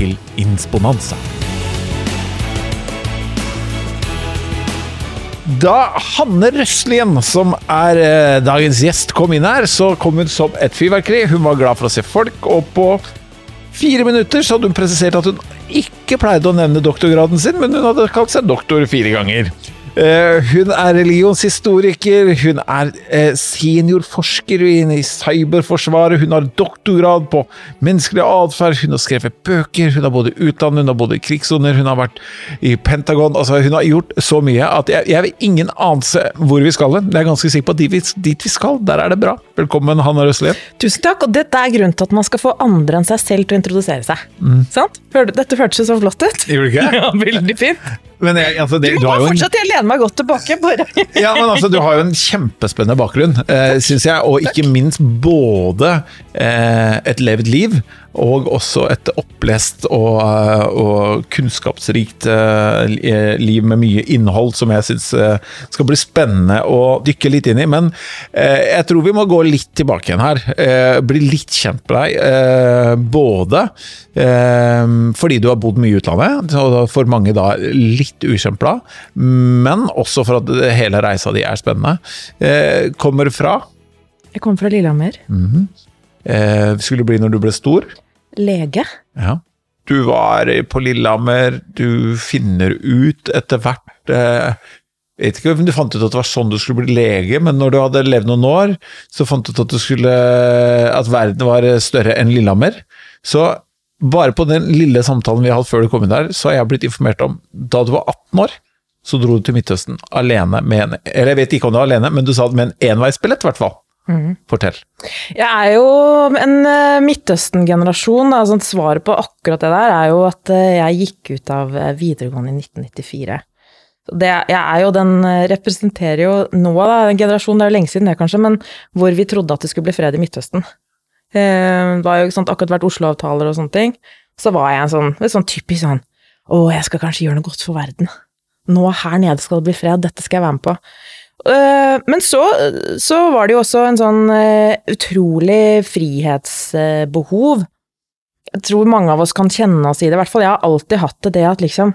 til Insponanza. Da Hanne Røslien, som er eh, dagens gjest, kom inn her, så kom hun som et fyrverkeri. Hun var glad for å se folk, og på fire minutter så hadde hun presisert at hun ikke pleide å nevne doktorgraden sin, men hun hadde kalt seg doktor fire ganger. Eh, hun er religionshistoriker, hun er eh, seniorforsker i cyberforsvaret, hun har doktorgrad på menneskelig atferd, hun har skrevet bøker, hun har både utdannet, hun har både krigssoner, hun har vært i Pentagon altså Hun har gjort så mye at jeg, jeg vil ingen anelse hvor vi skal hen. Jeg er ganske sikker på at dit, dit vi skal, der er det bra. Velkommen, Hanna Røsselien. Tusen takk, og dette er grunnen til at man skal få andre enn seg selv til å introdusere seg. Mm. Sant? Dette hørtes så flott ut. Gjorde det ikke? Ja, veldig fint. Men jeg, altså, det, du, du har jo fortsatt, jeg lener meg godt tilbake. Bare. ja, men altså, Du har jo en kjempespennende bakgrunn, eh, syns jeg. Og ikke minst både eh, et levd liv og også et opplest og, eh, og kunnskapsrikt eh, liv med mye innhold som jeg syns eh, skal bli spennende å dykke litt inn i. Men jeg tror vi må gå litt tilbake igjen her. bli litt kjent med deg. både fordi du har bodd mye i utlandet, og for mange da litt ukjempla, men også for at hele reisa di er spennende. Kommer fra? Jeg kommer fra Lillehammer. Mm -hmm. Eh, skulle bli når du ble stor? Lege. Ja. Du var på Lillehammer, du finner ut etter hvert eh, jeg vet ikke om du fant ut at det var sånn du skulle bli lege, men når du hadde levd noen år, så fant du ut at, du skulle, at verden var større enn Lillehammer. Så bare på den lille samtalen vi har hatt før du kom inn der, så har jeg blitt informert om da du var 18 år, så dro du til Midtøsten alene med en Eller jeg vet ikke om du var alene, men du sa det med en enveisbillett, i hvert fall. Mm. Fortell. Jeg er jo en uh, Midtøsten-generasjon. Altså, svaret på akkurat det der er jo at uh, jeg gikk ut av uh, videregående i 1994. Det, jeg er jo den representerer jo nå, da, en generasjon, det er jo lenge siden det kanskje, men hvor vi trodde at det skulle bli fred i Midtøsten. Eh, det var jo sant, akkurat vært Oslo-avtaler og sånne ting. Så var jeg en sånn, en sånn typisk sånn Å, jeg skal kanskje gjøre noe godt for verden. Nå her nede skal det bli fred, dette skal jeg være med på. Eh, men så, så var det jo også en sånn eh, utrolig frihetsbehov. Jeg tror mange av oss kan kjenne oss i det, i hvert fall jeg har alltid hatt det, det at liksom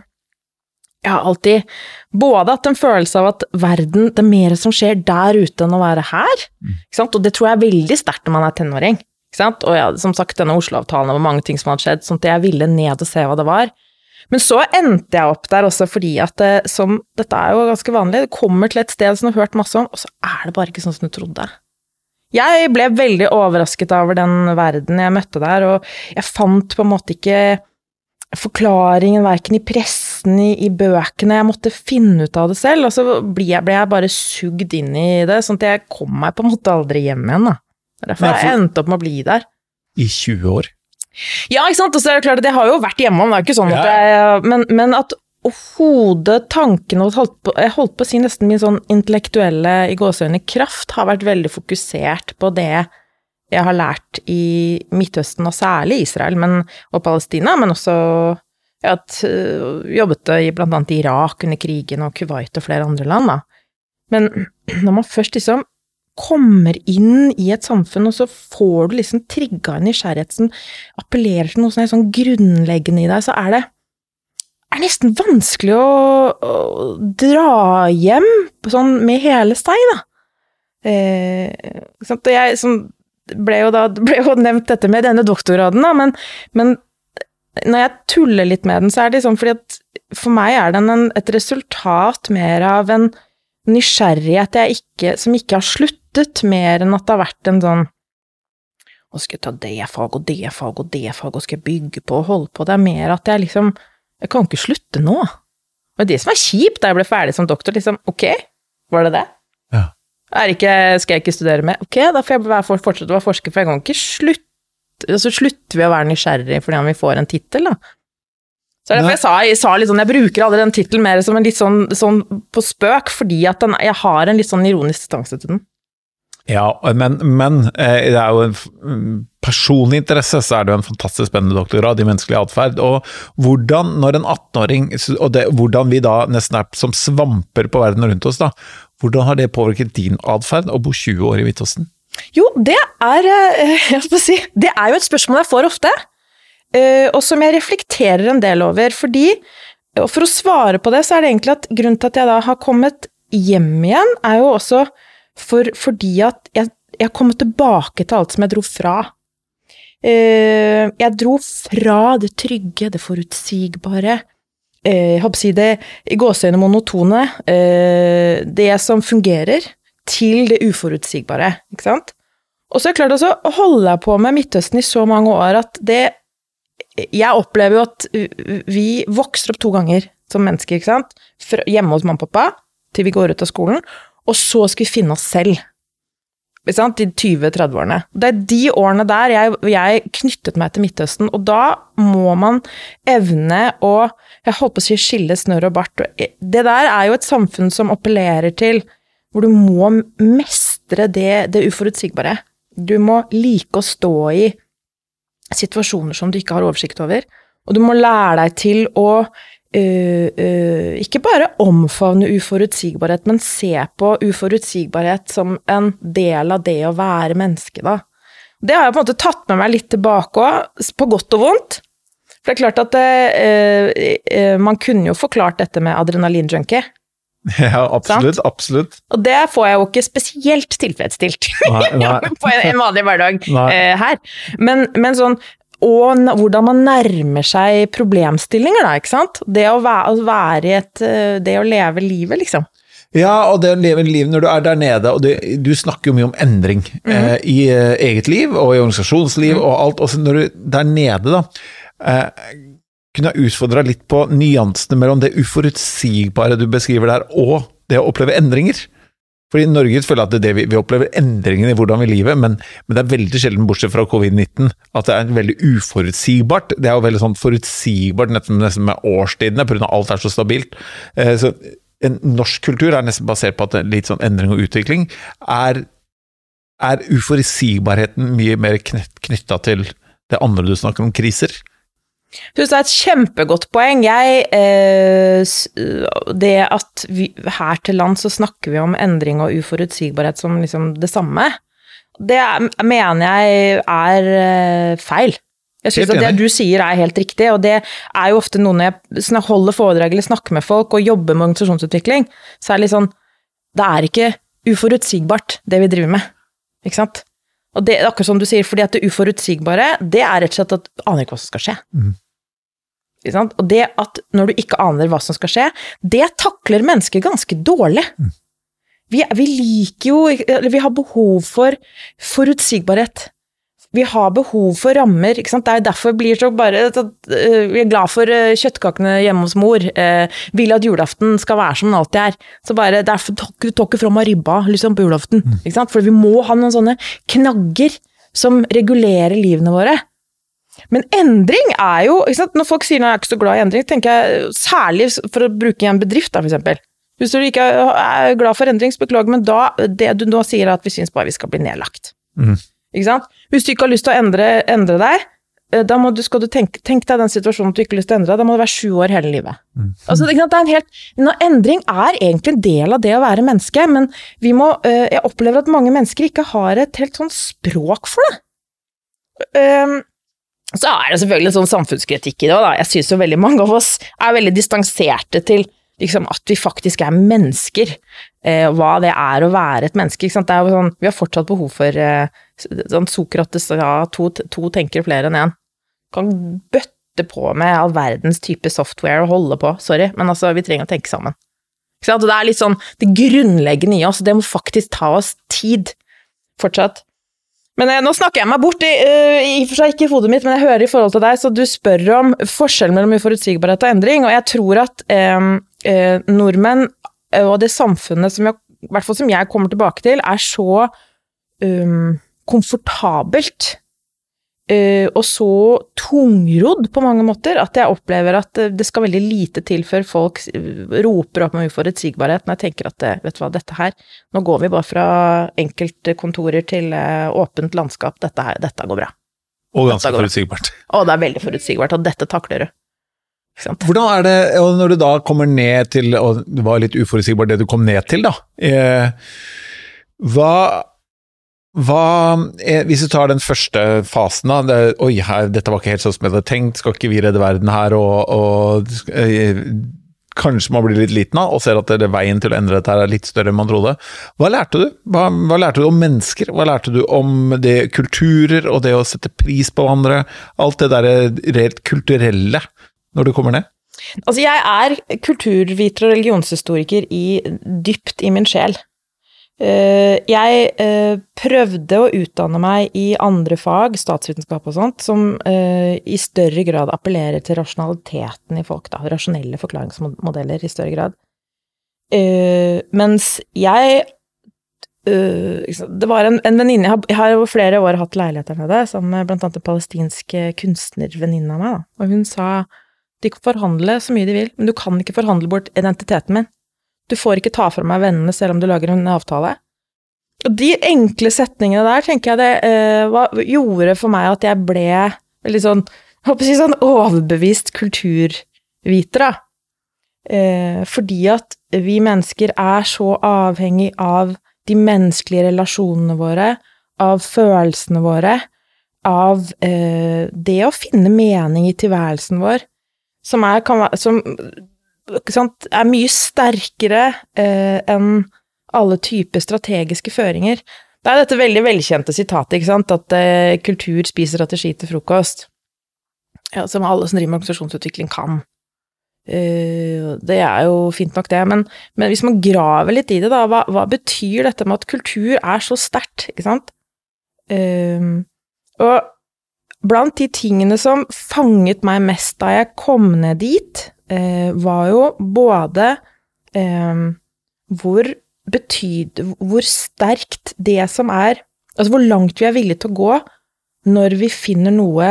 jeg har alltid både hatt en følelse av at verden, det er mer som skjer der ute enn å være her. Mm. Og det tror jeg er veldig sterkt når man er tenåring. Og ja, som sagt, denne Oslo-avtalen, var mange ting som hadde skjedd, sånn at jeg ville ned og se hva det var. Men så endte jeg opp der også fordi at det, som, dette er jo ganske vanlig, det kommer til et sted som du har hørt masse om, og så er det bare ikke sånn som du trodde. Jeg ble veldig overrasket over den verden jeg møtte der, og jeg fant på en måte ikke forklaringen verken i pressen, i, i, bøkene, jeg måtte finne ut av det selv, og så ble jeg, ble jeg bare sugd inn i det, sånn at jeg kom meg på en måte aldri hjem igjen, da. Derfor jeg endte opp med å bli der. I 20 år? Ja, ikke sant. Og så er det klart at jeg har jo vært hjemom, det er ikke sånn at jeg Men, men at hodet, tankene og holdt på, Jeg holdt på å si nesten min sånn intellektuelle i gåseøyne kraft har vært veldig fokusert på det jeg har lært i Midtøsten, og særlig Israel men, og Palestina, men også jeg har uh, jobbet i blant annet Irak under krigen og Kuwait og flere andre land, da. Men når man først liksom kommer inn i et samfunn, og så får du liksom trigga en nysgjerrighet som appellerer til noe som er sånn grunnleggende i deg, så er det er nesten vanskelig å, å dra hjem sånn med hele seg, da. Eh, og jeg som ble jo da ble jo nevnt dette med denne doktorgraden, da, men, men, når jeg tuller litt med den, så er det liksom fordi at for meg er den en, et resultat mer av en nysgjerrighet ikke, som ikke har slutt sluttet, mer enn at det har vært en sånn Å, skal jeg ta det fag og det fag og det fag, og skal jeg bygge på og holde på? Det er mer at jeg liksom Jeg kan ikke slutte nå. Og det som er kjipt da jeg ble ferdig som doktor, liksom Ok, var det det? Ja. Ikke, skal jeg ikke studere mer? Ok, da får jeg fortsette å være forsker, for jeg kan ikke slutte Så slutter vi å være nysgjerrig fordi om vi får en tittel, da. Så det er derfor jeg sa, jeg sa litt sånn, jeg bruker aldri den tittelen mer som en litt sånn, sånn på spøk, fordi at den, jeg har en litt sånn ironisk distanse til den. Ja, men, men eh, det er jo en mm, personlig interesse, så er det jo en fantastisk spennende doktorgrad i menneskelig atferd. Og hvordan, når en 18-åring, og det, hvordan vi da nesten er som svamper på verden rundt oss, da, hvordan har det påvirket din atferd å bo 20 år i Midtøsten? Jo, det er eh, jeg skal si, Det er jo et spørsmål jeg får ofte, eh, og som jeg reflekterer en del over. Fordi, og For å svare på det, så er det egentlig at grunnen til at jeg da har kommet hjem igjen, er jo også for, fordi at jeg, jeg kommet tilbake til alt som jeg dro fra. Eh, Jeg dro fra det trygge, det forutsigbare, eh, jeg håper å si det i gåseøyne monotone, eh, det som fungerer, til det uforutsigbare, ikke sant? Og så har jeg klart holder jeg på med Midtøsten i så mange år at det Jeg opplever jo at vi vokser opp to ganger som mennesker, ikke sant? Fra hjemme hos mamma og pappa, til vi går ut av skolen, og så skal vi finne oss selv. Sant? De 20-30-årene. Det er de årene der jeg, jeg knyttet meg til Midtøsten, og da må man evne å Jeg holdt på å si skille snørr og bart. Det der er jo et samfunn som appellerer til hvor du må mestre det, det uforutsigbare. Du må like å stå i situasjoner som du ikke har oversikt over, og du må lære deg til å øh, ikke bare omfavne uforutsigbarhet, men se på uforutsigbarhet som en del av det å være menneske, da. Det har jeg på en måte tatt med meg litt tilbake òg, på godt og vondt. For det er klart at uh, man kunne jo forklart dette med adrenalinjunkie. Ja, absolutt. absolutt. Og det får jeg jo ikke spesielt tilfredsstilt Nei, nei. på en, vanlig hverdag her. Men, men sånn og hvordan man nærmer seg problemstillinger, da, ikke sant. Det å være, i et eh, Det å leve livet, liksom. Ja, og det å leve liv når du er der nede, og du, du snakker jo mye om endring eh, i eh, eget liv og i organisasjonsliv og alt. Også når du der nede, da, eh, kunne jeg utfordra litt på nyansene mellom det uforutsigbare du beskriver der, og det å oppleve endringer. For i Norge føler at det er det vi, vi opplever endringene i hvordan vi lever, men, men det er veldig sjelden, bortsett fra covid-19, at det er veldig uforutsigbart. Det er jo veldig sånn forutsigbart nesten, nesten med årstidene, pga. alt er så stabilt. Eh, så en norsk kultur er nesten basert på at det er litt sånn endring og utvikling. Er, er uforutsigbarheten mye mer knytta til det andre du snakker om, kriser? Syns det er et kjempegodt poeng. Jeg, eh, det at vi, her til land så snakker vi om endring og uforutsigbarhet som liksom det samme, det er, mener jeg er eh, feil. Jeg syns at det du sier er helt riktig, og det er jo ofte noe når jeg holder foredrag eller snakker med folk og jobber med organisasjonsutvikling, så er det litt sånn Det er ikke uforutsigbart, det vi driver med. Ikke sant? Og det er akkurat som du sier, fordi at det uforutsigbare, det er rett og slett at du aner ikke hva som skal skje. Sant? Og det at når du ikke aner hva som skal skje, det takler mennesker ganske dårlig. Vi, vi liker jo Eller vi har behov for forutsigbarhet. Vi har behov for rammer. ikke sant? Det er derfor blir så bare at, øh, Vi er glad for øh, kjøttkakene hjemme hos mor. eh, vil at julaften skal være som den alltid er. Så bare, Derfor tok vi tok fram av ribba liksom, på julaften. ikke sant? For vi må ha noen sånne knagger som regulerer livene våre. Men endring er jo ikke sant? Når folk sier at jeg er ikke så glad i endring, tenker jeg særlig for å bruke en bedrift, da, for eksempel. Hvis du ikke er glad for endring, så beklager, men da, det du nå sier er at vi syns bare vi skal bli nedlagt. Mhm. Ikke sant? Hvis du ikke har lyst til å endre, endre deg, eh, da må du, skal du tenke, tenk deg den situasjonen at du ikke har lyst til å endre deg, da må du være sju år hele livet. Altså, ikke sant? Det er en helt, nå, endring er egentlig en del av det å være menneske, men vi må, uh, jeg opplever at mange mennesker ikke har et helt sånn språk for det. Um, så er det selvfølgelig sånn samfunnskritikk i det òg, da. Jeg syns jo veldig mange av oss er veldig distanserte til liksom, at vi faktisk er mennesker. Eh, hva det er å være et menneske. Sånn, vi har fortsatt behov for eh, sånn Sokrates sa to, to tenker flere enn én. Kan bøtte på med all verdens type software og holde på, sorry, men altså, vi trenger å tenke sammen. Det er litt sånn det grunnleggende i oss, det må faktisk ta oss tid, fortsatt. Men eh, nå snakker jeg meg bort, i, uh, i og for seg ikke i hodet mitt, men jeg hører i forhold til deg, så du spør om forskjellen mellom uforutsigbarhet og endring, og jeg tror at eh, eh, nordmenn eh, og det samfunnet som jeg, i hvert fall som jeg kommer tilbake til, er så um, komfortabelt uh, og så tungrodd på mange måter at jeg opplever at eh, det skal veldig lite til før folk roper opp om uforutsigbarhet, når jeg tenker at vet du hva, dette her Nå går vi bare fra enkelte kontorer til åpent landskap, dette, her, dette går bra. Og ganske forutsigbart. Og det er veldig forutsigbart, og dette takler du. Hvordan er det, og når du da kommer ned til, og det var litt uforutsigbart det du kom ned til, da. Eh, hva, hva eh, Hvis du tar den første fasen, da. Det, Oi, her, dette var ikke helt sånn som jeg hadde tenkt, skal ikke vi redde verden her? Og, og eh, kanskje man blir litt liten av, og ser at det, veien til å endre dette er litt større enn man trodde. Hva lærte du? Hva, hva lærte du om mennesker? Hva lærte du om det kulturer, og det å sette pris på hverandre? Alt det derre reelt kulturelle, når du kommer ned? Altså, jeg er kulturviter og religionshistoriker i, dypt i min sjel. Eh, jeg eh, prøvde å utdanne meg i andre fag, statsvitenskap og sånt, som eh, i større grad appellerer til rasjonaliteten i folk, da. Rasjonelle forklaringsmodeller i større grad. Mens jeg Det var en, en venninne jeg har- over flere år hatt leilighet der nede, sammen med annet en palestinsk kunstnervenninne av meg, da. Og hun sa de kan forhandle så mye de vil, men du kan ikke forhandle bort identiteten min. Du får ikke ta fra meg vennene selv om du lager en avtale. Og de enkle setningene der, tenker jeg det eh, hva, gjorde for meg at jeg ble litt sånn, jeg håper å si sånn overbevist kulturviter, da. Eh, fordi at vi mennesker er så avhengig av de menneskelige relasjonene våre, av følelsene våre, av eh, det å finne mening i tilværelsen vår, som er, være, som, sant, er mye sterkere eh, enn alle typer strategiske føringer. Det er dette veldig velkjente sitatet, ikke sant, at eh, kultur spiser strategi til frokost, ja, som alle som driver med organisasjonsutvikling kan. Eh, det er jo fint nok, det, men, men hvis man graver litt i det, da, hva, hva betyr dette med at kultur er så sterkt, ikke sant? Og blant de tingene som fanget meg mest da jeg kom ned dit, eh, var jo både eh, hvor betyd... Hvor sterkt det som er Altså hvor langt vi er villige til å gå når vi finner noe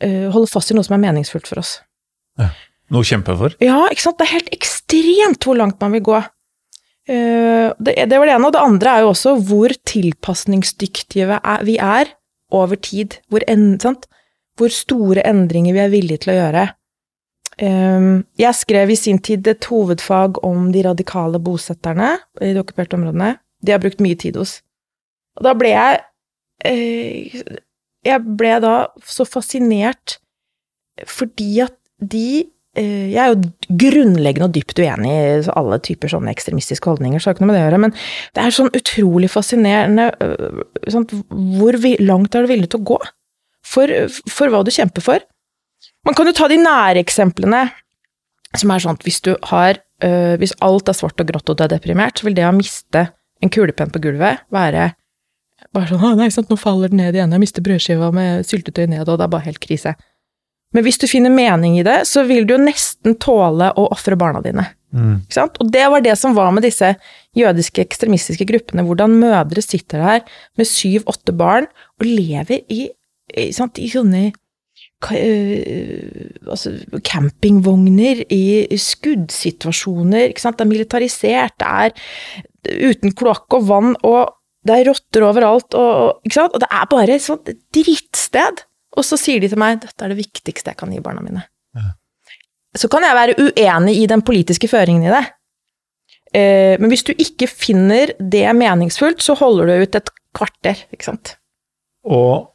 eh, Holder fast i noe som er meningsfullt for oss. Noe å kjempe for? Ja, ikke sant. Det er helt ekstremt hvor langt man vil gå. Eh, det, det var det ene. Og det andre er jo også hvor tilpasningsdyktige vi vi er over tid. Hvor, en, hvor store endringer vi er villige til å gjøre. Eh, jeg skrev i sin tid et hovedfag om de radikale bosetterne i de okkuperte områdene. De har brukt mye tid hos. Og da ble jeg eh, Jeg ble da så fascinert fordi at de Jeg er jo grunnleggende og dypt uenig i alle typer sånne ekstremistiske holdninger, så har ikke noe med det å gjøre, men det er sånn utrolig fascinerende sånn, hvor langt er du villig til å gå for, for hva du kjemper for. Man kan jo ta de nære eksemplene, som er sånn at hvis du har øh, Hvis alt er svart og grått og du er deprimert, så vil det å miste en kulepenn på gulvet være bare sånn 'Å, nei, sant, nå faller den ned igjen, jeg mister brødskiva med syltetøy ned, og det er bare helt krise'. Men hvis du finner mening i det, så vil du jo nesten tåle å ofre barna dine. Sant? Og det var det som var med disse jødiske ekstremistiske gruppene, hvordan mødre sitter der med syv-åtte barn og lever i, i, sant, i sånne altså, campingvogner, i skuddsituasjoner, ikke sant, det er militarisert, det er uten kloakk og vann, og det er rotter overalt, og, og, og det er bare et sånt drittsted. Og så sier de til meg, dette er det viktigste jeg kan gi barna mine så kan jeg være uenig i den politiske føringen i det. Eh, men hvis du ikke finner det meningsfullt, så holder du ut et kvarter, ikke sant. Og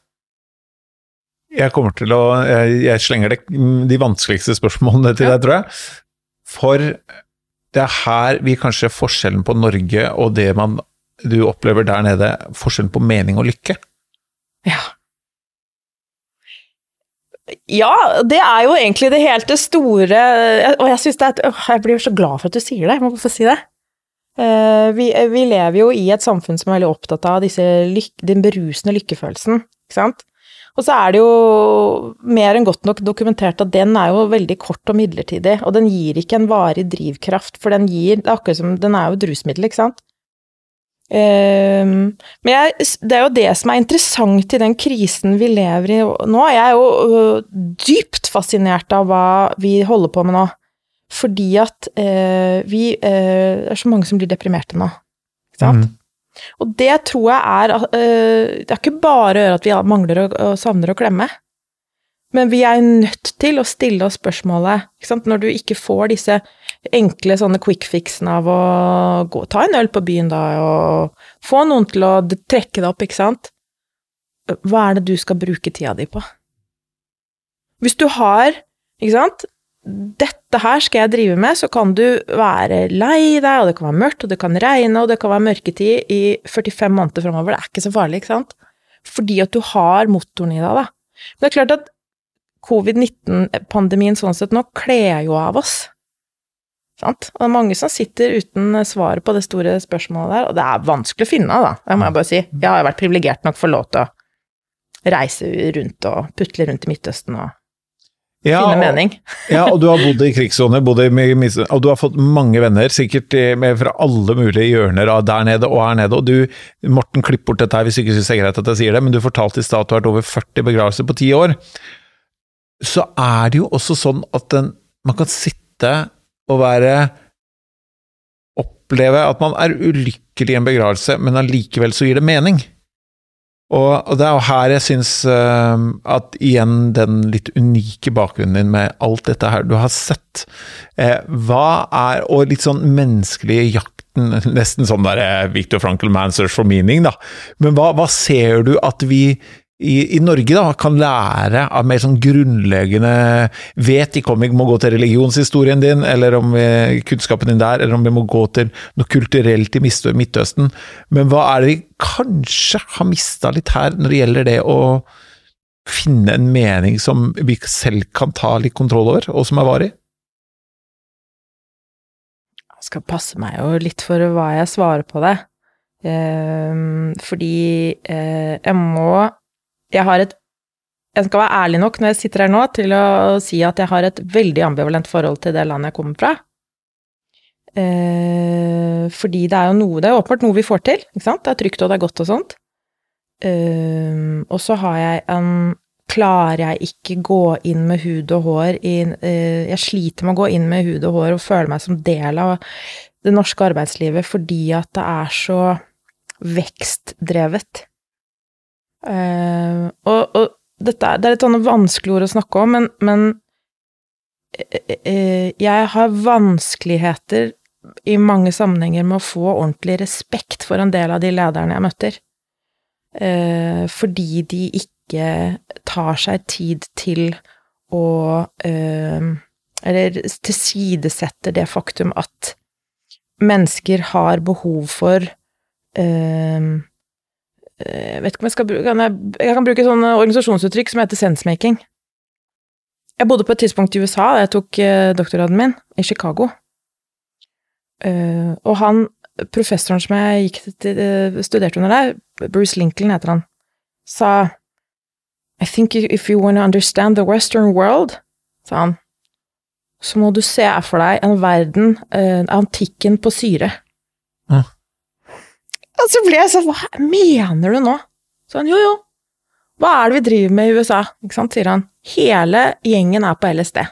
jeg kommer til å Jeg, jeg slenger det, de vanskeligste spørsmålene til Ja. deg, tror jeg. For det er her vi kanskje forskjellen på Norge og det man du opplever der nede, forskjellen på mening og lykke. Ja. Ja, det er jo egentlig det helt store Og jeg synes det er Jeg blir så glad for at du sier det, jeg må få si det. Eh, vi, vi lever jo i et samfunn som er veldig opptatt av disse den berusende lykkefølelsen, ikke sant? Og så er det jo mer enn godt nok dokumentert at den er jo veldig kort og midlertidig, og den gir ikke en varig drivkraft, for den gir Det er akkurat som Den er jo et rusmiddel, ikke sant? Um, men jeg, det er jo det som er interessant i den krisen vi lever i nå. Jeg er jo uh, dypt fascinert av hva vi holder på med nå. Fordi at uh, vi uh, Det er så mange som blir deprimerte nå. Ikke sant? Mm. Og det tror jeg er Det er ikke bare å gjøre at vi mangler og, og savner å klemme. Men vi er nødt til å stille oss spørsmålet, når du ikke får disse enkle sånne quick fixene av å gå, ta en øl på byen da, og få noen til å trekke deg opp, ikke sant. Hva er det du skal bruke tida di på? Hvis du har, ikke sant, dette her skal jeg drive med, så kan du være lei deg, og det kan være mørkt, og det kan regne, og det kan være mørketid i 45 måneder framover. Det er ikke så farlig, ikke sant? Fordi at du har motoren i deg, da. Men det er klart at covid-19-pandemien sånn sett nå kler jo av oss. Sant? Og det er mange som sitter uten svaret på det store spørsmålet der, og det er vanskelig å finne, da, det må jeg bare si. Jeg har vært privilegert nok for lov til å reise rundt og putle rundt i Midtøsten og ja, finne mening. ja, og du har bodd i krigssoner, og du har fått mange venner, sikkert fra alle mulige hjørner av der nede og her nede. Og du, Morten, klipp bort dette her hvis du ikke syns det er greit at jeg sier det, men du fortalte i stad at du har vært over 40 begravelser på ti år så er det jo også sånn at den, man kan sitte og være Oppleve at man er ulykkelig i en begravelse, men allikevel så gir det mening. Og, og, det er jo her jeg syns uh, at igjen den litt unike bakgrunnen din med alt dette her du har sett, eh, hva er Og litt sånn menneskelige jakten, nesten sånn der uh, Victor Frankel Mansers for Meaning, da. Men hva, hva ser du at vi i, i, Norge da, kan lære av mer sånn grunnleggende Vet ikke om vi må gå til religionshistorien din, eller om vi, kunnskapen din der, eller om vi må gå til noe kulturelt i Midtøsten. Men hva er det vi kanskje har mista litt her, når det gjelder det å finne en mening som vi selv kan ta litt kontroll over, og som er varig? Jeg skal passe meg jo litt for hva jeg svarer på det. Eh, fordi eh, jeg må jeg har et Jeg skal være ærlig nok når jeg sitter her nå, til å si at jeg har et veldig ambivalent forhold til det landet jeg kommer fra. Eh, fordi det er jo noe Det er åpenbart noe vi får til, ikke sant? Det er trygt og det er godt og sånt. Eh, og så har jeg en Klarer jeg ikke gå inn med hud og hår i eh, Jeg sliter med å gå inn med hud og hår og føle meg som del av det norske arbeidslivet fordi at det er så vekstdrevet. Uh, og, og, dette det er et sånn vanskelig ord å snakke om, men, men uh, jeg har vanskeligheter i mange sammenhenger med å få ordentlig respekt for en del av de lederne jeg møter. Uh, fordi de ikke tar seg tid til å Eller tilsidesetter det faktum at mennesker har behov for Eh, jeg vet ikke om jeg skal bruke kan jeg, jeg, kan bruke sånne organisasjonsuttrykk som heter sensemaking. Jeg bodde på et tidspunkt i USA, da jeg tok uh, doktorgraden min, i Chicago. Uh, og han, professoren som jeg gikk til, studerte under der, Bruce Lincoln heter han, sa I think if you want to understand the western world, sa han, så må du se for deg en verden, antikken på syre. Mm. Og så ble jeg sånn Hva mener du nå? Så han jo, jo. Hva er det vi driver med i USA? Ikke sant, sier han. Hele gjengen er på LSD.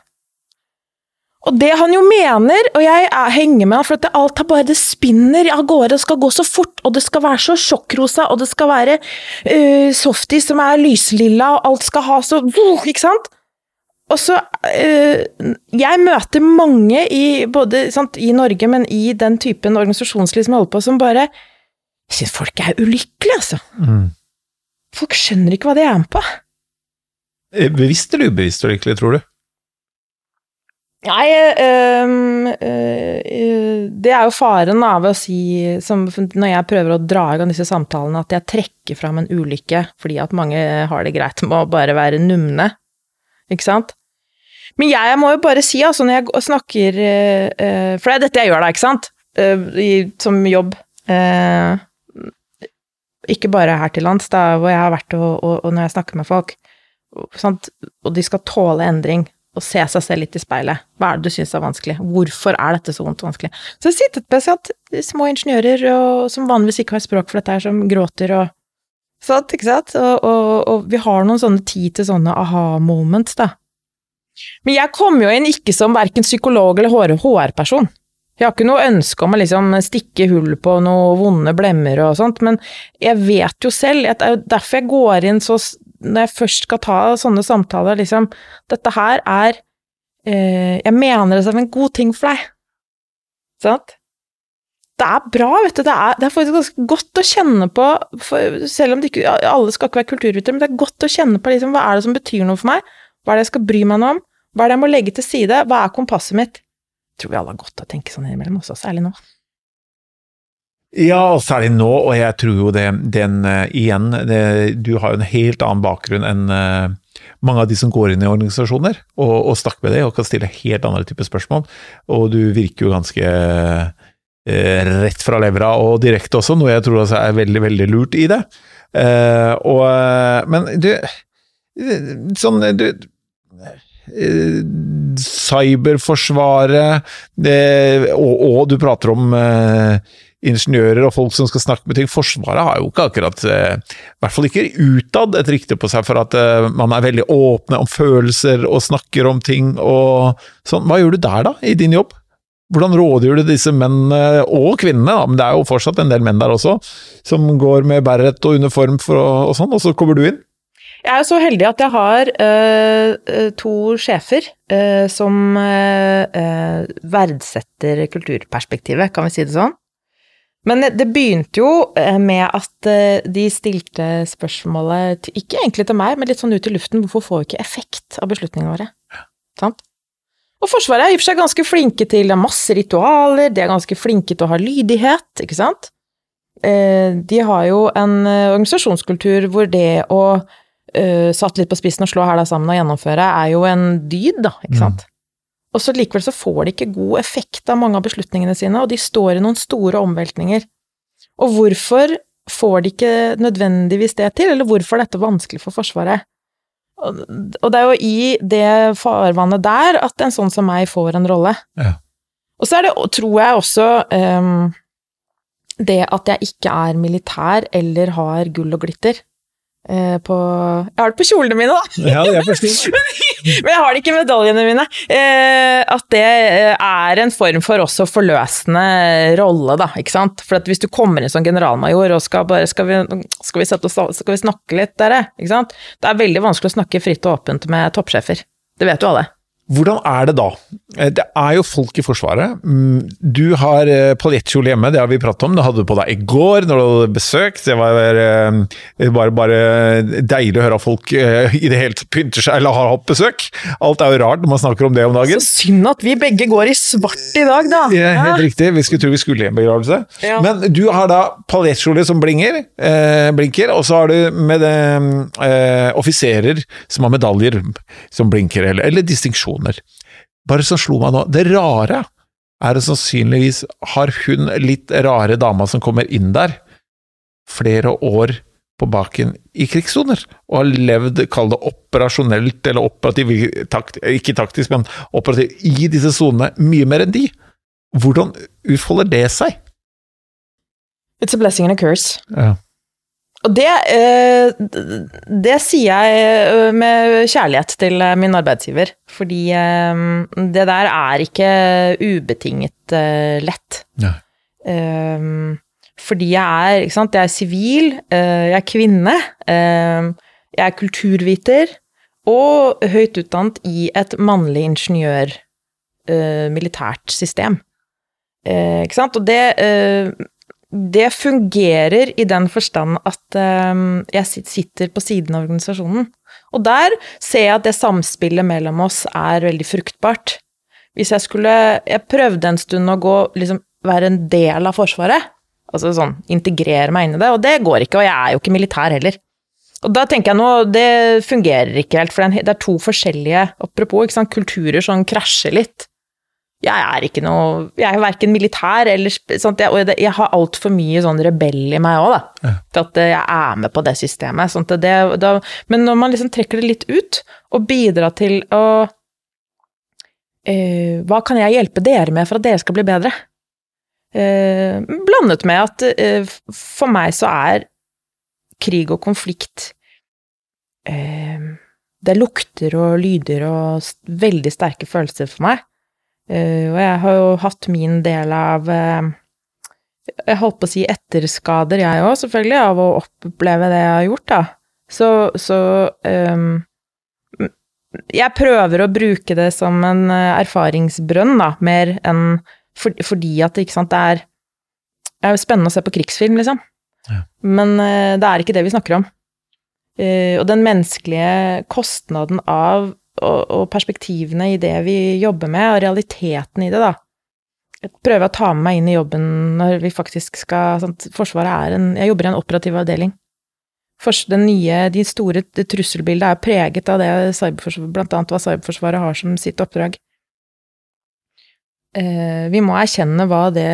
Og det han jo mener, og jeg er, henger med han, for at det, alt er bare det spinner av gårde, det skal gå så fort, og det skal være så sjokkrosa, og det skal være uh, softis som er lyslilla, og alt skal ha så uh, Ikke sant? Og så uh, Jeg møter mange i både sant, i Norge, men i den typen organisasjonsliv som jeg holder på, som bare jeg syns folk er ulykkelige, altså. Mm. Folk skjønner ikke hva de er med på. Eh, bevisst eller ubevisst ulykkelig, tror du? Nei, øh, øh, det er jo faren av å si som, Når jeg prøver å dra i gang disse samtalene, at jeg trekker fram en ulykke fordi at mange har det greit med å bare være numne. Ikke sant? Men jeg må jo bare si, altså, når jeg snakker øh, For det er dette jeg gjør da, ikke sant? I, som jobb. Uh, ikke bare her til lands, da, hvor jeg har vært og, og, og når jeg snakker med folk, sant? og de skal tåle endring og se seg selv litt i speilet. Hva er det du syns er vanskelig? Hvorfor er dette så vondt vanskelig? Så jeg sittet på at små ingeniører og, som vanligvis ikke har språk for dette her, som gråter og sånt, ikke sant? Og, og, og vi har noen sånne tid til sånne aha-moments, da. Men jeg kom jo inn ikke som verken psykolog eller HR-person. Jeg har ikke noe ønske om å liksom stikke hull på noen vonde blemmer og sånt, men jeg vet jo selv, det er jo derfor jeg går inn så Når jeg først skal ta sånne samtaler, liksom Dette her er eh, Jeg mener det som en god ting for deg. Sant? Det er bra, vet du. Det er, det er faktisk ganske godt å kjenne på, for, selv om ikke, alle skal ikke være kulturvitere, men det er godt å kjenne på liksom, hva er det som betyr noe for meg? Hva er det jeg skal bry meg om? Hva er det jeg må legge til side? Hva er kompasset mitt? Tror vi alle har godt av å tenke sånn innimellom også, særlig nå. Ja, og særlig nå, og jeg tror jo det, den uh, igjen det, Du har jo en helt annen bakgrunn enn uh, mange av de som går inn i organisasjoner og, og snakker med deg og kan stille helt andre typer spørsmål, og du virker jo ganske uh, rett fra levra og direkte også, noe jeg tror altså er veldig, veldig lurt i det. og, men du Sånn du, cyberforsvaret, det, og, og, du prater om eh, ingeniører og folk som skal snakke med ting. Forsvaret har jo ikke akkurat, eh, i hvert fall ikke utad, et rykte på seg for at eh, man er veldig åpne om følelser og snakker om ting og sånn. Hva gjør du der, da, i din jobb? Hvordan rådgjør du disse mennene, og kvinnene, da, men det er jo fortsatt en del menn der også, som går med beret og uniform for, og sånn, og så kommer du inn? Jeg er jo så heldig at jeg har uh, to sjefer uh, som uh, verdsetter kulturperspektivet, kan vi si det sånn. Men det begynte jo med at de stilte spørsmålet, ikke egentlig til meg, men litt sånn ut i luften, hvorfor får vi ikke effekt av beslutningene våre? Sant? Og Forsvaret er i og for seg ganske flinke til masse ritualer, de er ganske flinke til å ha lydighet, ikke sant? De har jo en organisasjonskultur hvor det å uh, satt litt på spissen og slå hæla sammen og gjennomføre, er jo en dyd, da, ikke sant. Mm. Og så likevel så får de ikke god effekt av mange av beslutningene sine, og de står i noen store omveltninger. Og hvorfor får de ikke nødvendigvis det til, eller hvorfor er dette vanskelig for Forsvaret? Og, og det er jo i det farvannet der at en sånn som meg får en rolle. Ja. Og så er det, tror jeg også um, det at jeg ikke er militær eller har gull og glitter. Eh, på Jeg har det på kjolene mine, da! Ja, jeg forstår. Men jeg har det ikke i medaljene mine. Eh, at det eh, er en form for også forløsende rolle, da, ikke sant. For hvis du kommer inn som generalmajor og skal bare Skal vi, skal vi, sette, skal vi snakke litt, dere? Ikke sant. Det er veldig vanskelig å snakke fritt og åpent med toppsjefer. Det vet jo alle. Hvordan er det da? Eh, det er jo folk i Forsvaret. Mm, du har eh, paljettkjole hjemme, det har vi pratet om. Det hadde du på deg i går når du hadde besøk. Det var eh, bare, bare deilig å høre at folk i det hele tatt pynter seg eller har hatt besøk. Alt er jo rart når man snakker om det om dagen. Så synd at vi begge går i svart i dag, da! Ja, helt riktig. Vi skulle tro vi skulle i en begravelse. Ja. Men du har da paljettkjole som blinger, eh, blinker, og så har du med eh, offiserer som har medaljer som blinker, eller, eller distinksjon personer. Bare som slo meg nå Det rare er det sannsynligvis har hun litt rare dama som kommer inn der, flere år på baken i krigssoner, og har levd, kall det operasjonelt eller operativ, takt, ikke taktisk, men operativ, i disse sonene mye mer enn de. Hvordan utfolder det seg? It's a blessing and a curse. Ja. Og det, eh, det sier jeg eh, med kjærlighet til eh, min arbeidsgiver, fordi det der er ikke ubetinget lett. Nei. Fordi jeg er, ikke sant, jeg er sivil, jeg er kvinne, jeg er kulturviter og høyt utdannet i et mannlig ingeniør militært system. Ikke sant, og det det fungerer i den forstand at um, jeg sitter på siden av organisasjonen. Og der ser jeg at det samspillet mellom oss er veldig fruktbart. Hvis jeg skulle Jeg prøvde en stund å gå liksom være en del av Forsvaret. Altså sånn integrere meg inn i det, og det går ikke. Og jeg er jo ikke militær heller. Og da tenker jeg nå, det fungerer ikke helt, for det er to forskjellige Apropos, ikke sant, kulturer som krasjer litt jeg er ikke noe Jeg er verken militær eller sånt, jeg, Og jeg har altfor mye sånn rebell i meg òg, da. Ja. Til at jeg er med på det systemet. Sånt, det, da, men når man liksom trekker det litt ut, og bidrar til å eh, Hva kan jeg hjelpe dere med for at dere skal bli bedre? Eh, blandet med at eh, for meg så er krig og konflikt eh, Det lukter og lyder og veldig sterke følelser for meg. Og jeg har jo hatt min del av Jeg holdt på å si etterskader, jeg òg, selvfølgelig, av å oppleve det jeg har gjort, da. Så, så um, Jeg prøver å bruke det som en erfaringsbrønn, da, mer enn for, fordi at ikke sant, det er, det er spennende å se på krigsfilm, liksom. Ja. Men uh, det er ikke det vi snakker om. Uh, og den menneskelige kostnaden av og, perspektivene i det vi jobber med, og realiteten i det, da. Jeg prøver å ta med meg inn i jobben når vi faktisk skal sant? Forsvaret er en Jeg jobber i en operativ avdeling. Den nye, de store trusselbildet er preget av det blant annet hva Cyberforsvaret har som sitt oppdrag eh, vi må erkjenne hva det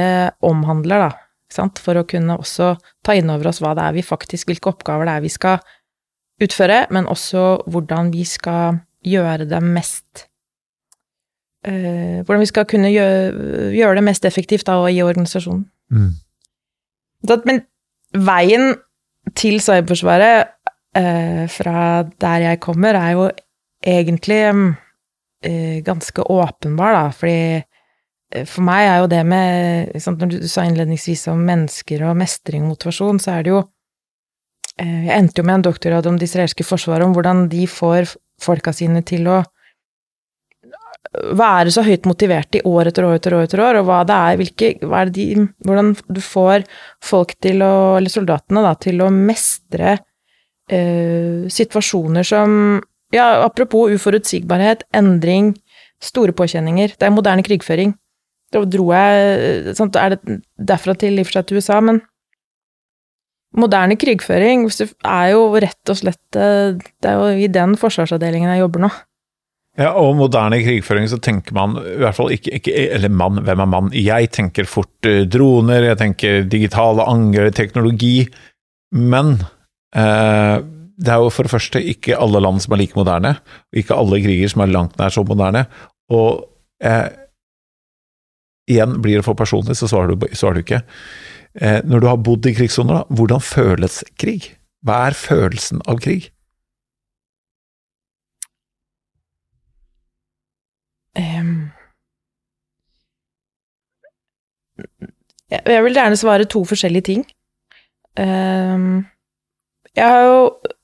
omhandler, da. For å kunne også ta inn over oss hva det er vi faktisk, hvilke oppgaver det er vi skal utføre, men også hvordan vi skal gjøre det mest uh, Hvordan vi skal kunne gjøre, gjøre, det mest effektivt da, i organisasjonen. Mm. Så, men veien til Cyberforsvaret uh, fra der jeg kommer, er jo egentlig uh, ganske åpenbar, da, fordi for meg er jo det med sant, Når du sa innledningsvis om mennesker og mestring og motivasjon, så er det jo Jeg endte jo med en doktorgrad om det israelske forsvaret, om hvordan de får folka sine til å være så høyt motiverte i år etter år etter år, etter år og hva det er, hvilke, hva er det de, hvordan du får folk til å, eller soldatene, da, til å mestre eh, situasjoner som Ja, apropos uforutsigbarhet, endring, store påkjenninger. Det er moderne krigføring. Da dro jeg sånt, Er det derfra til i og for seg til USA, men moderne krigføring er jo rett og slett eh, Det er jo i den forsvarsavdelingen jeg jobber nå. Ja, og moderne krigføring så tenker man i hvert fall ikke, ikke Eller mann, hvem er mann? Jeg tenker fort uh, droner, jeg tenker digitale angrep, teknologi. Men eh, det er jo for det første ikke alle land som er like moderne, ikke alle kriger som er langt nær så moderne. Og eh, igjen blir det for personlig, så svarer du, svarer du ikke. Eh, når du har bodd i krigssoner, hvordan føles krig? Hva er følelsen av krig? Um, jeg vil gjerne svare to forskjellige ting. Um, jeg har jo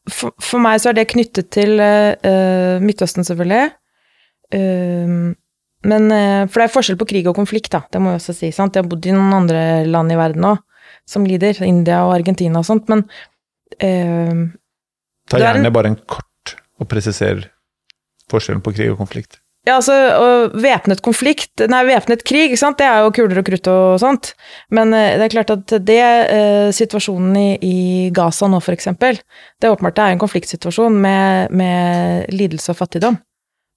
for, for, meg så er det knyttet til uh, Midtøsten, selvfølgelig. Um, men, eh, for det er forskjell på krig og konflikt, da. Det må jeg også si. sant? Jeg har bodd i noen andre land i verden òg som lider. India og Argentina og sånt, men eh, Ta gjerne en, bare en kort og presiser forskjellen på krig og konflikt. Ja, altså, væpnet konflikt Nei, væpnet krig, sant, det er jo kuler og krutt og sånt. Men eh, det er klart at det, eh, situasjonen i, i, Gaza nå, for eksempel, det er åpenbart det er en konfliktsituasjon med, med lidelse og fattigdom.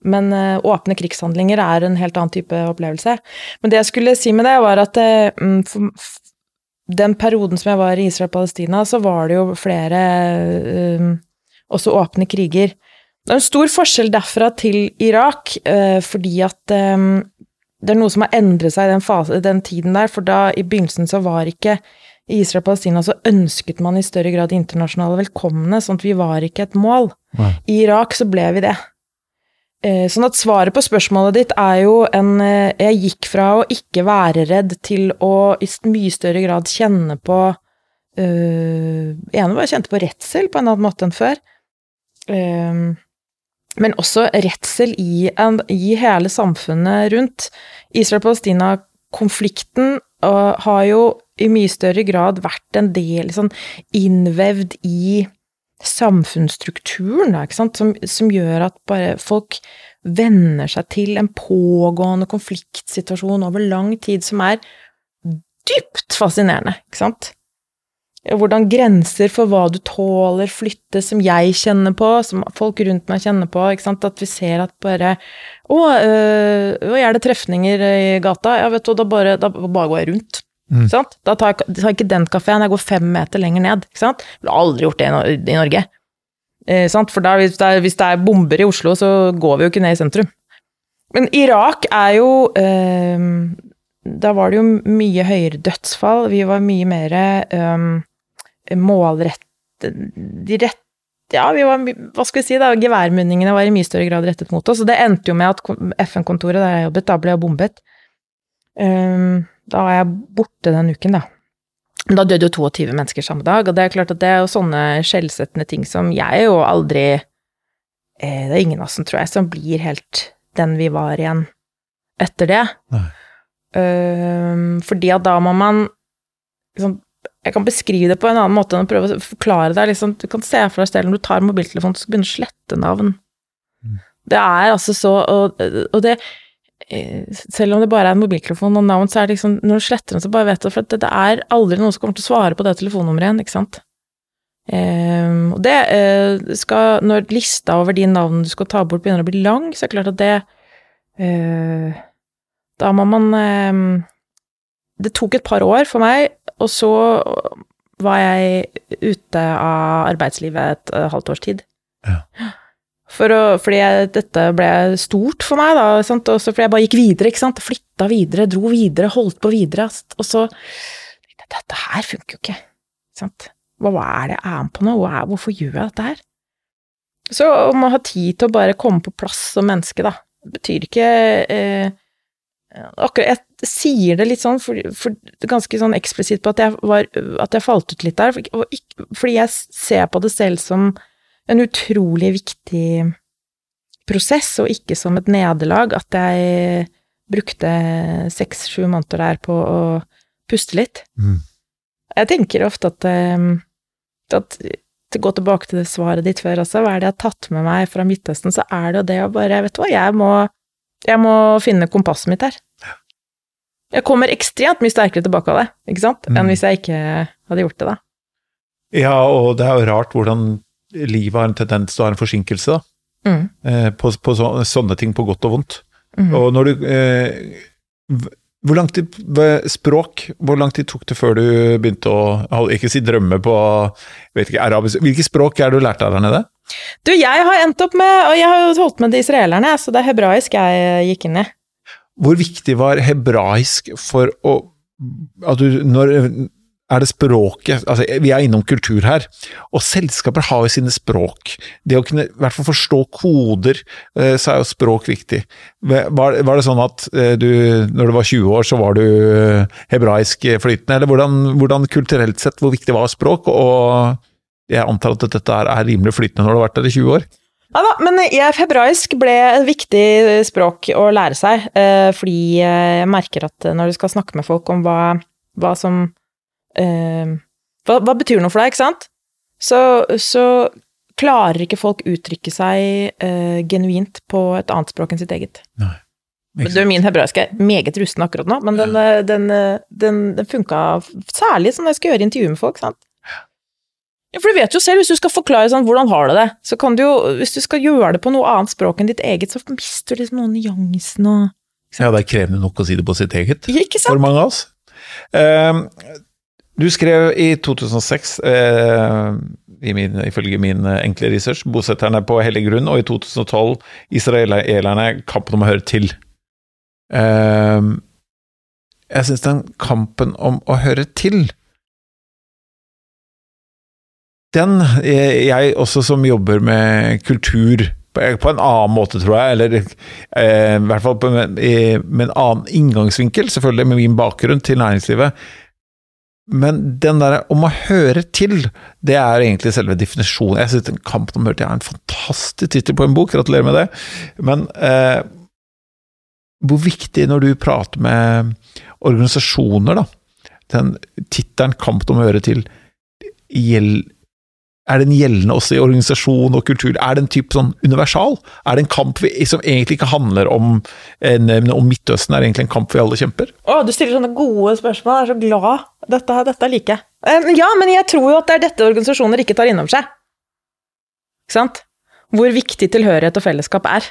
Men uh, åpne krigshandlinger er en helt annen type opplevelse. Men det jeg skulle si med det, var at uh, for, den perioden som jeg var i Israel og Palestina, så var det jo flere uh, også åpne kriger. Det er en stor forskjell derfra til Irak, fordi at um, det er noe som har endret seg i den, fase, den tiden der, for da i begynnelsen så var ikke i Israel-Palestina så ønsket man i større grad internasjonale velkomne, sånn at vi var ikke et mål. Nei. I Irak så ble vi det. Eh, sånn at svaret på spørsmålet ditt er jo en eh, Jeg gikk fra å ikke være redd til å i mye større grad kjenne på uh, ene var jeg kjente på redsel på en annen måte enn før. Uh, men også redsel i, en, i hele samfunnet rundt. Israel-Palestina-konflikten har jo i mye større grad vært en del sånn innvevd i samfunnsstrukturen, som, som, gjør at bare folk venner seg til en pågående konfliktsituasjon over lang tid, som er dypt fascinerende, ikke sant? Hvordan grenser for hva du tåler, flyttes, som jeg kjenner på, som folk rundt meg kjenner på. ikke sant? At vi ser at bare Å, øh, er det trefninger i gata? Ja, vet du, da bare, da bare går jeg rundt. Mm. Da tar jeg, tar jeg, ikke den kafeen, jeg går fem meter lenger ned. Ikke sant? Jeg ville aldri gjort det i, Norge. Eh, For da, hvis, det er, hvis, det er, bomber i Oslo, så går vi jo ikke ned i sentrum. Men Irak er jo eh, da var det jo mye høyere dødsfall. Vi var mye mer eh, målrettet De rett... Ja, vi var Hva skal vi si, da? Geværmunningene var i mye større grad rettet mot oss. Og det endte jo med at FN-kontoret der jeg jobbet, da ble jo bombet. Um, da var jeg borte den uken, da. Da døde jo 22 mennesker samme dag, og det er klart at det er jo sånne skjellsettende ting som jeg jo aldri eh, Det er ingen av oss tror jeg som blir helt den vi var igjen etter det. Um, fordi at da må man liksom, Jeg kan beskrive det på en annen måte enn å prøve å forklare det. Liksom, du kan se for deg selv når du tar mobiltelefonen, så begynner du å slette navn. Mm. Det er altså så Og, og det selv om det bare er en mobiltelefon og navn, så er det liksom Når du sletter den, så bare vet du For det, det er aldri noen som kommer til å svare på det telefonnummeret igjen, ikke sant? Um, og det uh, skal Når lista over de navnene du skal ta bort, begynner å bli lang, så er det klart at det uh, Da må man um, Det tok et par år for meg, og så var jeg ute av arbeidslivet et uh, halvt års tid. Ja. For å, fordi jeg, dette ble stort for meg, da, sant? også fordi jeg bare gikk videre, ikke sant. Flytta videre, dro videre, holdt på videre. Og så Dette her funker jo ikke. Sant? Hva er det jeg er med på nå? Hvorfor gjør jeg dette her? Så om å ha tid til å bare komme på plass som menneske, da, betyr ikke eh, Akkurat Jeg sier det litt sånn for, for ganske sånn eksplisitt på at jeg, var, at jeg falt ut litt der, fordi jeg ser på det selv som en utrolig viktig prosess, og ikke som et nederlag, at jeg brukte seks-sju måneder der på å puste litt. Mm. Jeg tenker ofte at, ehm, at gå tilbake til det svaret ditt før også, hva er det jeg har tatt med meg fra Midtøsten, så er det jo det å bare Vet du hva, jeg må, jeg må finne kompasset mitt her. Jeg kommer ekstremt mye sterkere tilbake av det, ikke sant, mm. enn hvis jeg ikke hadde gjort det, da. Ja, og det er jo rart hvordan livet har en tendens til å ha en forsinkelse, da. Mm. Eh, på, på så, sånne ting på godt og vondt. Mm. Og når du eh, Hvor lang tid Språk, hvor lang tid tok det før du begynte å Ikke si drømme på vet ikke, arabisk Hvilke språk er det du lærte av der nede? Du, jeg har endt opp med Og jeg har jo holdt med de israelerne, så det er hebraisk jeg gikk inn i. Hvor viktig var hebraisk for å at du, når, er det språket altså Vi er innom kultur her, og selskaper har jo sine språk. Det å kunne i hvert fall forstå koder, eh, så er jo språk viktig. Var, var det sånn at eh, du, når du var 20 år, så var du eh, hebraisk flytende, eller hvordan, hvordan kulturelt sett, hvor viktig var språk? Og jeg antar at dette er rimelig flytende når du har vært der i 20 år? Ja da, men jeg, hebraisk ble et viktig språk å lære seg, fordi jeg merker at når du skal snakke med folk om hva, hva som eh, hva, hva, betyr noe for deg, ikke sant? Så, så klarer ikke folk uttrykke seg eh, genuint på et annet språk enn sitt eget. Nei. Du, min hebraiske er meget rusten akkurat nå, men den, ja. den, den, den funka særlig som jeg skal gjøre intervju med folk, sant. Ja, for du vet jo selv, hvis du skal forklare sånn, hvordan har du det, så kan du jo, hvis du skal gjøre det på noe annet språk enn ditt eget, så mister du liksom noen nyansene og Ja, det er krevende nok å si det på sitt eget, ikke sant? for mange av oss. Uh, du skrev i 2006, eh, ifølge min enkle research, 'Bosetterne på hellig grunn', og i 2012 'Israelerne kampen om å høre til'. Eh, jeg syns den kampen om å høre til Den, eh, jeg også som jobber med kultur på en annen måte, tror jeg, eller eh, i hvert fall på, med en annen inngangsvinkel, selvfølgelig med min bakgrunn til næringslivet, men den der om å høre til, det er egentlig selve definisjonen. Jeg synes Kampen om å er en fantastisk tittel på en bok, gratulerer med det. Men eh, hvor viktig når du prater med organisasjoner, da, den tittelen 'Kampen om å høre til' gjeld, er den gjeldende også i organisasjon og kultur? Er det en type sånn universal? Er det en kamp vi, som egentlig ikke handler om, en, om Midtøsten, er det egentlig en kamp vi alle kjemper? Å, du stiller sånne gode spørsmål, jeg er så glad. Dette, dette liker jeg. Eh, ja, men jeg tror jo at det er dette organisasjoner ikke tar inn over seg. Ikke sant? Hvor viktig tilhørighet og fellesskap er.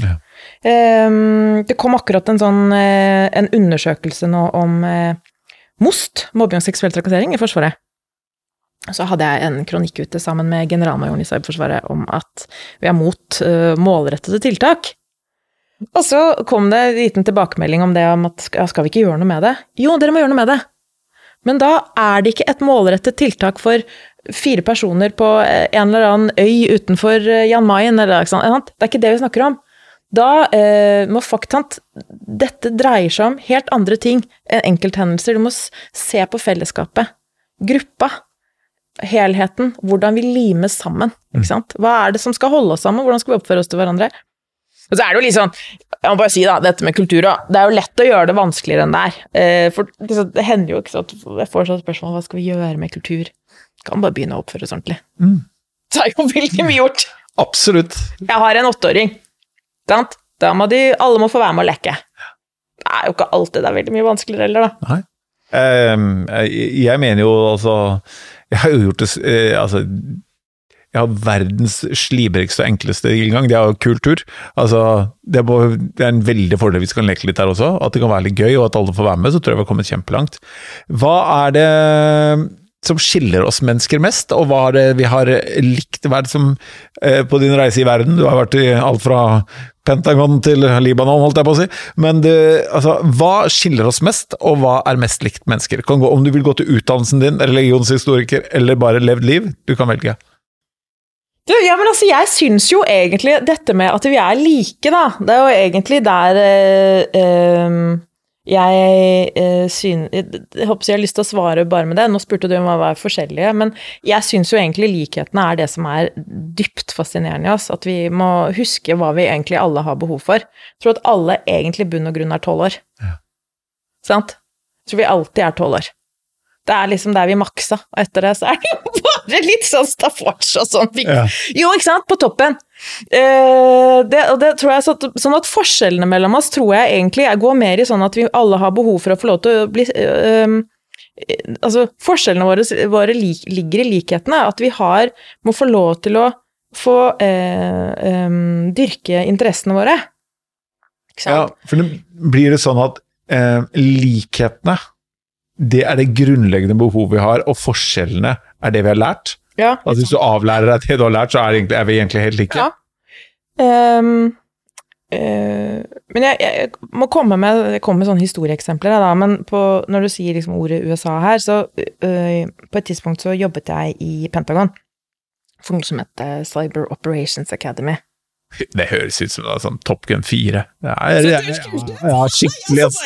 Ja. Um, det kom akkurat en sånn uh, en undersøkelse nå om MOST, mobbing og seksuell trakassering, i Forsvaret så hadde jeg en kronikk ute sammen med generalmajoren i Cyberforsvaret om at vi er mot uh, målrettede tiltak. Og så kom det en liten tilbakemelding om det om at ja, skal vi ikke gjøre noe med det? Jo, dere må gjøre noe med det. Men da er det ikke et målrettet tiltak for fire personer på eh, en eller annen øy utenfor eh, Jan Mayen, eller noe sånt. Det er ikke det vi snakker om. Da eh, må faktant Dette dreier seg om helt andre ting enn enkelthendelser. Du må se på fellesskapet. Gruppa. Helheten. Hvordan vi limes sammen. Ikke sant? Hva er det som skal holde oss sammen? Hvordan skal vi oppføre oss til hverandre? Og så er det jo litt sånn, jeg må bare si da, dette med kultur det er jo lett å gjøre det vanskeligere enn det er. Eh, for det hender jo ikke sånn at jeg får sånn spørsmål hva skal vi gjøre med kultur? Kan bare begynne å oppføre oss ordentlig. Mm. Det er jo veldig mye gjort. Absolutt. Jeg har en åtteåring, sant. Da må de, alle må få være med å leke. Det er jo ikke alltid det er veldig mye vanskeligere heller, da. Nei. Um, jeg mener jo altså Jeg har jo gjort det eh, Altså jeg har verdens slibrigste og enkleste inngang, det er jo kultur. Altså, det, må, det, er en veldig fordel hvis vi kan leke litt der også, at det kan være litt gøy og at alle får være med, så tror jeg vi har kommet kjempelangt. Hva er det som skiller oss mennesker mest, og hva er det vi har likt? Hva er det som eh, på din reise i verden Du har vært i alt fra Pentagon til Libanon, holdt jeg på å si. Men det, altså, hva skiller oss mest, og hva er mest likt mennesker? Gå, om du vil gå til utdannelsen din, religionshistoriker eller bare levd liv, du kan velge. Du, ja, men altså, jeg syns jo egentlig dette med at vi er like, da, det er jo egentlig der eh, øh, jeg synes syn, Jeg håper jeg har lyst til å svare bare med det. Nå spurte du om hva var forskjellige, men jeg syns jo egentlig likhetene er det som er dypt fascinerende i oss. At vi må huske hva vi egentlig alle har behov for. Jeg tror at alle egentlig bunn og grunn er tolv år. Ja. Sant? Jeg tror vi alltid er tolv år. Det er liksom der vi maksa, og etter det så er det jo bare litt sånn staffasje og sånn. Ja. Jo, ikke sant? På toppen. Eh, det, det tror jeg så, Sånn at forskjellene mellom oss tror jeg egentlig jeg går mer i sånn at vi alle har behov for å få lov til å bli uh, Altså, forskjellene våre, våre lik, ligger i likhetene. At vi har må få lov til å få uh, um, dyrke interessene våre. Ikke sant? Ja, for det blir det sånn at likhetene det er det grunnleggende behovet vi har, og forskjellene er det vi har lært. Ja, altså Hvis du avlærer deg det du har lært, så er, egentlig, er vi egentlig helt like. Ja. Um, uh, men jeg, jeg, må komme med, jeg kommer med sånne historieeksempler. Da, men på, når du sier liksom ordet USA her, så uh, på et tidspunkt så jobbet jeg i Pentagon for noe som heter Cyber Operations Academy. Det høres ut som det er sånn Top Gun 4. Det er, ja, ja, skikkelig, ass.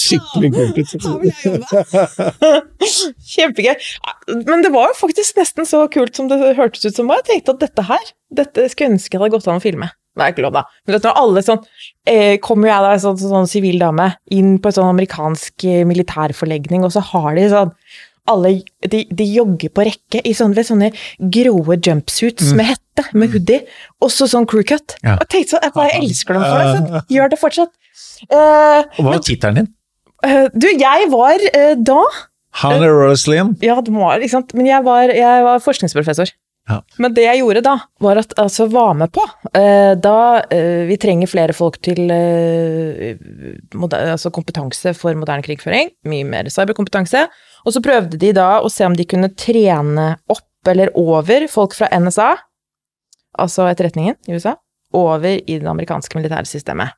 Skikkelig kult ut. Kjempegøy. Men det var jo faktisk nesten så kult som det hørtes ut som. Jeg tenkte at dette her, dette skulle jeg ønske jeg hadde gått an å filme. Det er ikke lov, da. Men når alle sånn eh, Kommer jeg da, sånn, sånn sivil dame, inn på en sånn amerikansk eh, militærforlegning, og så har de sånn alle de, de, jogger på rekke i sånne, sånne grå jumpsuits mm. med hette, med hoodie, og så sånn crew cut. Ja. Og tenkte sånn, Jeg elsker dem for det. Så gjør det fortsatt. Uh, hva var tittelen din? Uh, du, jeg var uh, da Hannah Rosalian? Ja, det var, ikke sant? men jeg var, jeg var forskningsprofessor. Ja. Men det jeg gjorde da, var at altså var med på Da Vi trenger flere folk til altså kompetanse for moderne krigføring. Mye mer cyberkompetanse. Og så prøvde de da å se om de kunne trene opp eller over folk fra NSA, altså etterretningen i USA, over i det amerikanske militære systemet.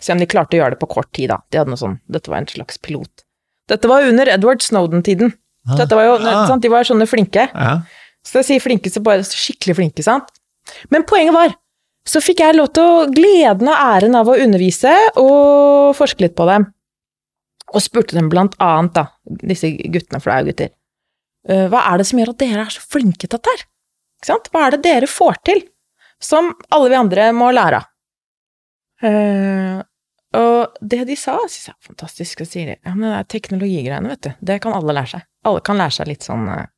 Se om de klarte å gjøre det på kort tid, da. De hadde noe sånn, dette var en slags pilot. Dette var under Edward Snowden-tiden. Ah. Dette var jo, ah. sant? De var sånne flinke. Ja. Så jeg sier flinke, så bare skikkelig flinke, sant. Men poenget var, så fikk jeg lov til å gleden og æren av å undervise og forske litt på dem og spurte dem blant annet, da, disse guttene, for det er jo gutter, «Øh, hva er det som gjør at dere er så flinke til dette her? Ikke sant? Hva er det dere får til, som alle vi andre må lære av? Uh, og det de sa, synes jeg er fantastisk, og sier de, ja, men det er teknologigreiene, vet du, det kan alle lære seg. Alle kan lære seg litt sånn, øh,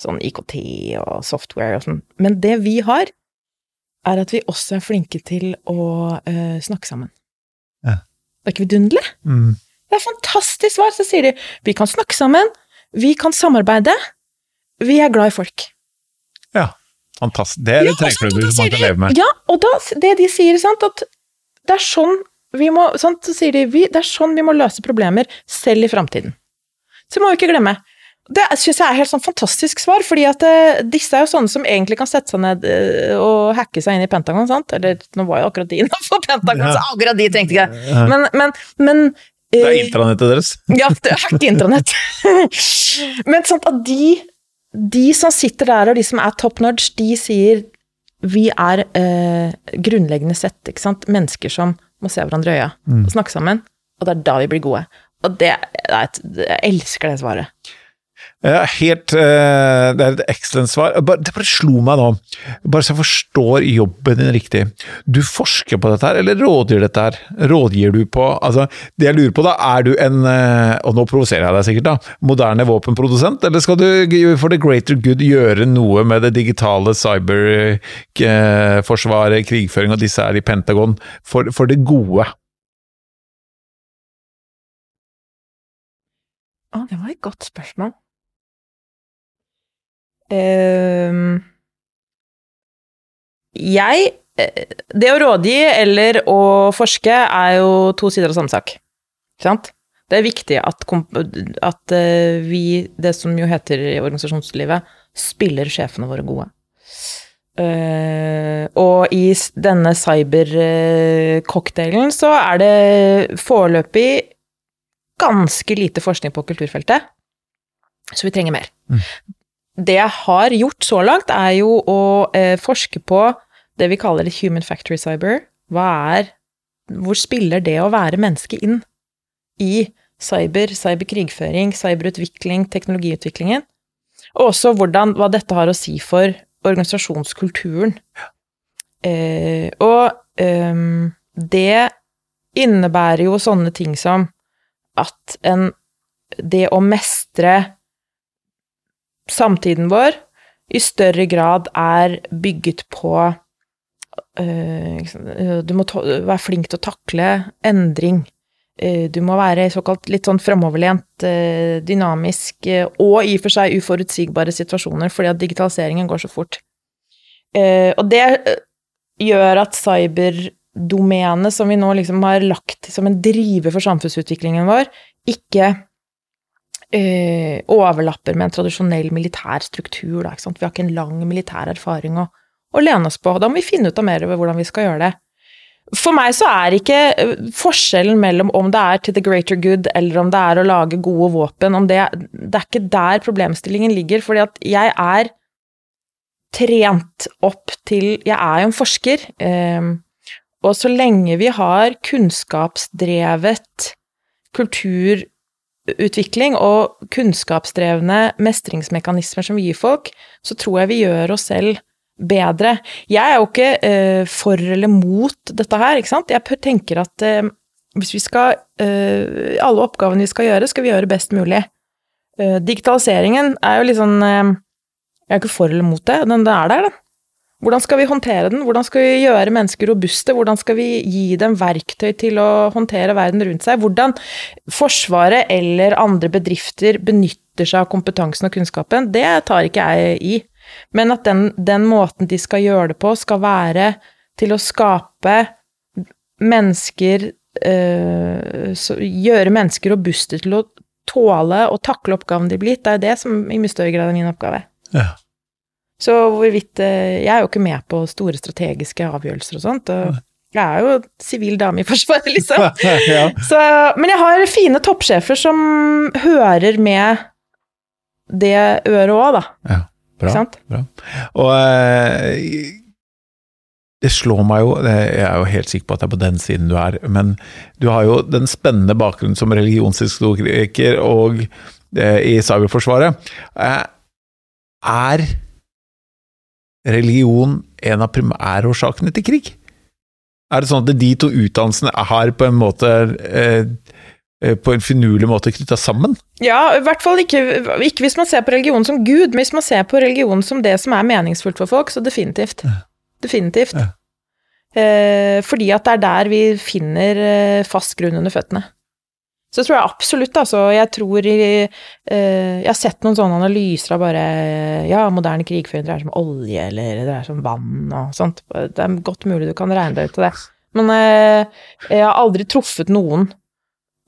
sånn IKT og software og sånn, men det vi har, er at vi også er flinke til å uh, snakke sammen. Ja. Det er ikke vidunderlig? Mm. Det er fantastisk svar! Så sier de vi kan snakke sammen, vi kan samarbeide, vi er glad i folk. Ja, fantastisk. Det det ja, som man kan leve med. Ja, og da, det de sier, sant, at det er sånn vi må, sant, så sier de vi, det er sånn vi må løse problemer, selv i framtiden. Så må vi ikke glemme. Det syns jeg er helt sånn fantastisk svar, fordi at eh, disse er jo sånne som egentlig kan sette seg ned eh, og hacke seg inn i Pentagon, sant? Eller nå var jo akkurat de innafor Pentagon, Ja. så akkurat de tenkte ikke det. Men, men, men Det er eh, intranettet deres. Ja, det er ikke intranett. Men sant at de, de som sitter der, og de som er top nudge, de sier vi er eh, grunnleggende sett sant? mennesker som må se hverandre i øya og snakke sammen, og det er da vi blir gode. Og det, det et, jeg elsker det svaret. Helt eh, Det er et excellent svar. Det bare slo meg nå, bare så jeg forstår jobben din riktig. Du forsker på dette her, eller rådgir dette her? Rådgir du på Altså, det jeg lurer på da, er du en eh, Og nå provoserer jeg deg sikkert, da. Moderne våpenprodusent, eller skal du for the greater good gjøre noe med det digitale cyberforsvaret, krigføring og disse her i Pentagon, for, for det gode? Å, det var et godt spørsmål. Ehm, jeg eh, Det å rådgi eller å forske er jo to sider av samme sak. Ikke sant? Det er viktig at, at eh, vi, det som jo heter i organisasjonslivet, spiller sjefene våre gode. Uh, og i denne cybercocktailen så er det foreløpig ganske lite forskning på kulturfeltet, så vi trenger mer. Mm. Det jeg har gjort så langt, er jo å eh, forske på det vi kaller det human factory cyber. Hva er Hvor spiller det å være menneske inn i cyber, cyberkrigføring, cyberutvikling, teknologiutviklingen? Og også hvordan, hva dette har å si for organisasjonskulturen. Eh, og eh, det innebærer jo sånne ting som at en Det å mestre samtiden vår i større grad er bygget på eh, eh, Du må være flink til å takle endring. Eh, Du må være såkalt litt sånn fremoverlent, eh, dynamisk og i og for seg uforutsigbare situasjoner, fordi at digitaliseringen går så fort. Og det gjør at cyberdomenet som vi nå liksom har lagt som en driver for samfunnsutviklingen vår, ikke eh, overlapper med en tradisjonell militær struktur. Da? Vi har ikke en lang militær erfaring å, å lene oss på. Da må vi finne ut av mer over hvordan vi skal gjøre det. For meg så er ikke eh, forskjellen mellom om det er til the greater good, eller om det er å lage gode våpen, det, det er ikke der problemstillingen ligger, fordi at jeg er trent opp til Jeg er jo en forsker, eh, og så lenge vi har kunnskapsdrevet kulturutvikling og kunnskapsdrevne mestringsmekanismer som vi gir folk, så tror jeg vi gjør oss selv bedre. Jeg er jo ikke eh, for eller mot dette her, ikke sant. Jeg tenker at eh, hvis vi skal eh, Alle oppgavene vi skal gjøre, skal vi gjøre best mulig. Eh, digitaliseringen er jo litt sånn eh, Jeg er ikke for eller mot det, men det er der, den. Hvordan skal vi håndtere den? Hvordan skal vi gjøre mennesker robuste? Hvordan skal vi gi dem verktøy til å håndtere verden rundt seg? Hvordan Forsvaret eller andre bedrifter benytter seg av kompetansen og kunnskapen, det tar ikke jeg i. Men at den, den måten de skal gjøre det på, skal være til å skape mennesker øh, Gjøre mennesker robuste til å tåle og takle oppgaven de blir gitt. Det er jo det som i mye større grad er min oppgave. Ja. Så hvorvidt eh, Jeg er jo ikke med på store strategiske avgjørelser og sånt. Og jeg er jo sivil dame i Forsvaret, liksom. ja. Så, men jeg har fine toppsjefer som hører med det øret òg, da. ja. Bra. Ikke sant? Bra. Og eh, det slår meg jo, jeg er jo helt sikker på at det er på den siden du er, men du har jo den spennende bakgrunnen som religionshistoriker og eh, i cyberforsvaret. Eh, er religion en av primærårsakene til krig? Er det sånn at de to utdannelsene har på en måte eh, eh, på en finurlig måte knytta sammen? Ja, i hvert fall ikke, ikke hvis man ser på religion som Gud, men hvis man ser på religion som det som er meningsfullt for folk, så definitivt. Definitivt. Ja. Eh, fordi at det er der vi finner eh, fast grunn under føttene. Så tror jeg absolutt, altså. Jeg tror i uh, Jeg har sett noen sånne analyser av bare Ja, moderne krigføring dreier seg om olje, eller det dreier seg om vann og sånt. Det er godt mulig du kan regne deg ut av det. Men uh, jeg har aldri truffet noen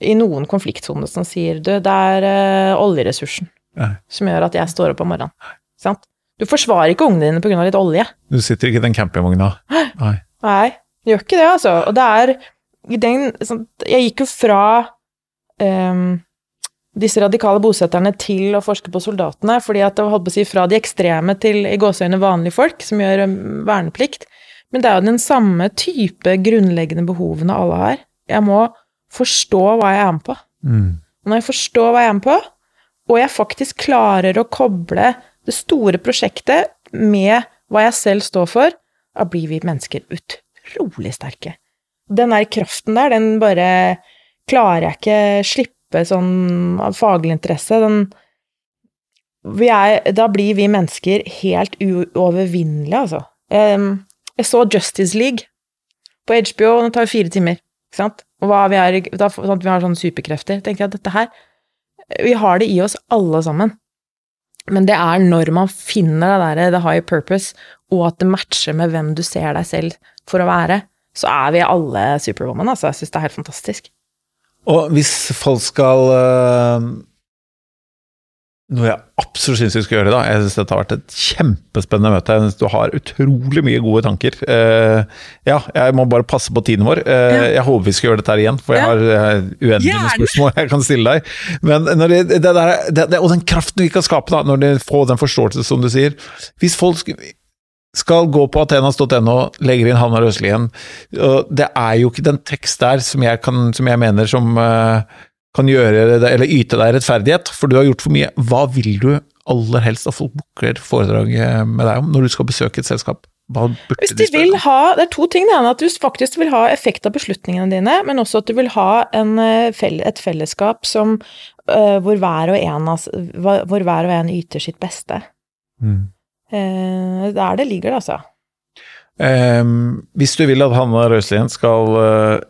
i noen konfliktsone som sier du, det er uh, oljeressursen. Nei. som gjør at jeg står opp om morgenen. Sant? Du forsvarer ikke ungene dine pga. litt olje. Du sitter ikke i den campingvogna. Nei. Nei, du gjør ikke det, altså. Og det er den sånn, Jeg gikk jo fra ehm, disse radikale bosetterne til å forske på soldatene, fordi at det holdt på å si fra de ekstreme til i gåseøyne vanlige folk som gjør um, verneplikt. Men det er jo den samme type grunnleggende behovene alle har. Jeg må forstå hva jeg er med på. Mm. Når jeg forstår hva jeg er med på, og jeg faktisk klarer å koble det store prosjektet med hva jeg selv står for, da blir vi mennesker utrolig sterke. Den der kraften der, den bare klarer jeg ikke slippe sånn faglig interesse. Den er, Da blir vi mennesker helt uovervinnelige, altså. Em, jeg så Justice League på HBO, og det tar jo fire timer, ikke sant? Og hva vi er, da, sånn vi har sånne superkrefter. tenker jeg at dette her Vi har det i oss alle sammen. Men det er når man finner det derre the high purpose, og at det matcher med hvem du ser deg selv for å være, så er vi alle superwoman, altså. Jeg syns det er helt fantastisk. Og hvis folk skal øh, Noe jeg absolutt syns vi skal gjøre, da. Jeg syns dette har vært et kjempespennende møte. Jeg synes Du har utrolig mye gode tanker. Eh, ja, jeg må bare passe på tiden vår. Eh, Jeg håper vi skal gjøre dette her igjen, for jeg har uendelige uendelig med spørsmål jeg kan stille deg. Men det, det der, det, og den kraften vi kan skape, da, når de får den forståelse, som du sier Hvis folk skal gå på athenas.no, legger inn Hanna Røslien Det er jo ikke den tekst der som jeg, kan, som jeg mener som uh, kan gjøre eller yte deg rettferdighet, for du har gjort for mye. Hva vil du aller helst at folk booker foredrag eh, med deg om når du skal besøke et selskap? Hvis de vil ha, Det er to ting. Det ene er at du faktisk vil ha effekt av beslutningene dine, men også at du vil ha en, eh, et fellesskap som, hvor, hver og en, hvor hver og en yter sitt beste. Mm. Eh, Der det ligger det, altså. Ehm, hvis du vil at Hanna Røiselien skal eh,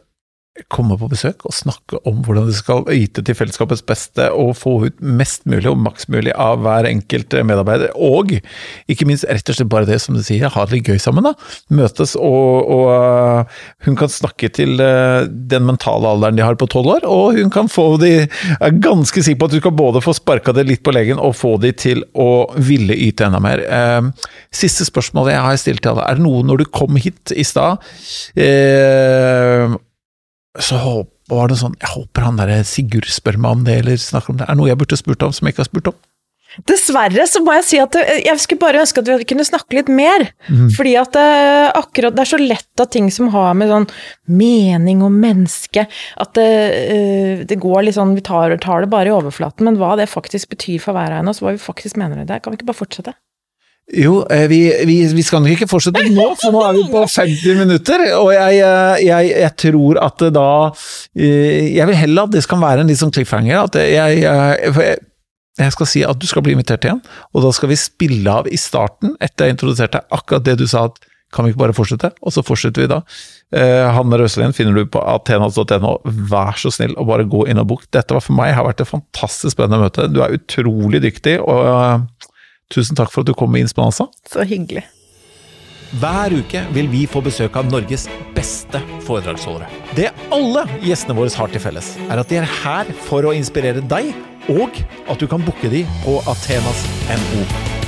komme på besøk og snakke om hvordan de skal yte til fellesskapets beste og få ut mest mulig og maks mulig av hver enkelt medarbeider, og ikke minst rett og slett bare det som du sier, ha det litt gøy sammen, da. Møtes og, og eh, hun kan snakke til eh, den mentale alderen de har på tolv år, og hun kan få de Jeg er ganske sikker på at du kan både få sparka det litt på legen og få de til å ville yte enda mer. Ehm, Siste spørsmålet jeg har stilt til alle, er det noe når du kom hit i stad eh, Så var det sånn Jeg håper han derre Sigurd spør meg om det, eller snakker om det. Er det noe jeg burde spurt om som jeg ikke har spurt om? Dessverre så må jeg si at jeg skulle bare ønske at vi kunne snakke litt mer. Mm. Fordi at det, akkurat Det er så lett at ting som har med sånn mening og menneske At det, eh, det går litt sånn Vi tar, tar det bare i overflaten, men hva det faktisk betyr for hver av oss, hva vi faktisk mener med det, kan vi ikke bare fortsette? Jo, eh, vi, vi, vi skal nok ikke fortsette nå, for nå er vi på 50 minutter. Og jeg, eh, jeg, jeg tror at da eh, Jeg vil heller at det skal være en litt sånn cliffhanger. At jeg, jeg, skal si at du skal bli invitert igjen, og da skal vi spille av i starten, etter jeg introduserte akkurat det du sa at kan vi ikke bare fortsette? Og så fortsetter vi da. Hanne Røselien finner du på athenas.no. Vær så snill å bare gå inn og book. Dette var for meg har vært et fantastisk spennende møte. Du er utrolig dyktig, og tusen takk for at du kom med Innspanasa. Så hyggelig. Hver uke vil vi få besøk av Norges beste foredragsholdere. Det alle gjestene våre har til felles, er at de er her for å inspirere deg, og at du kan booke de på athenas.no.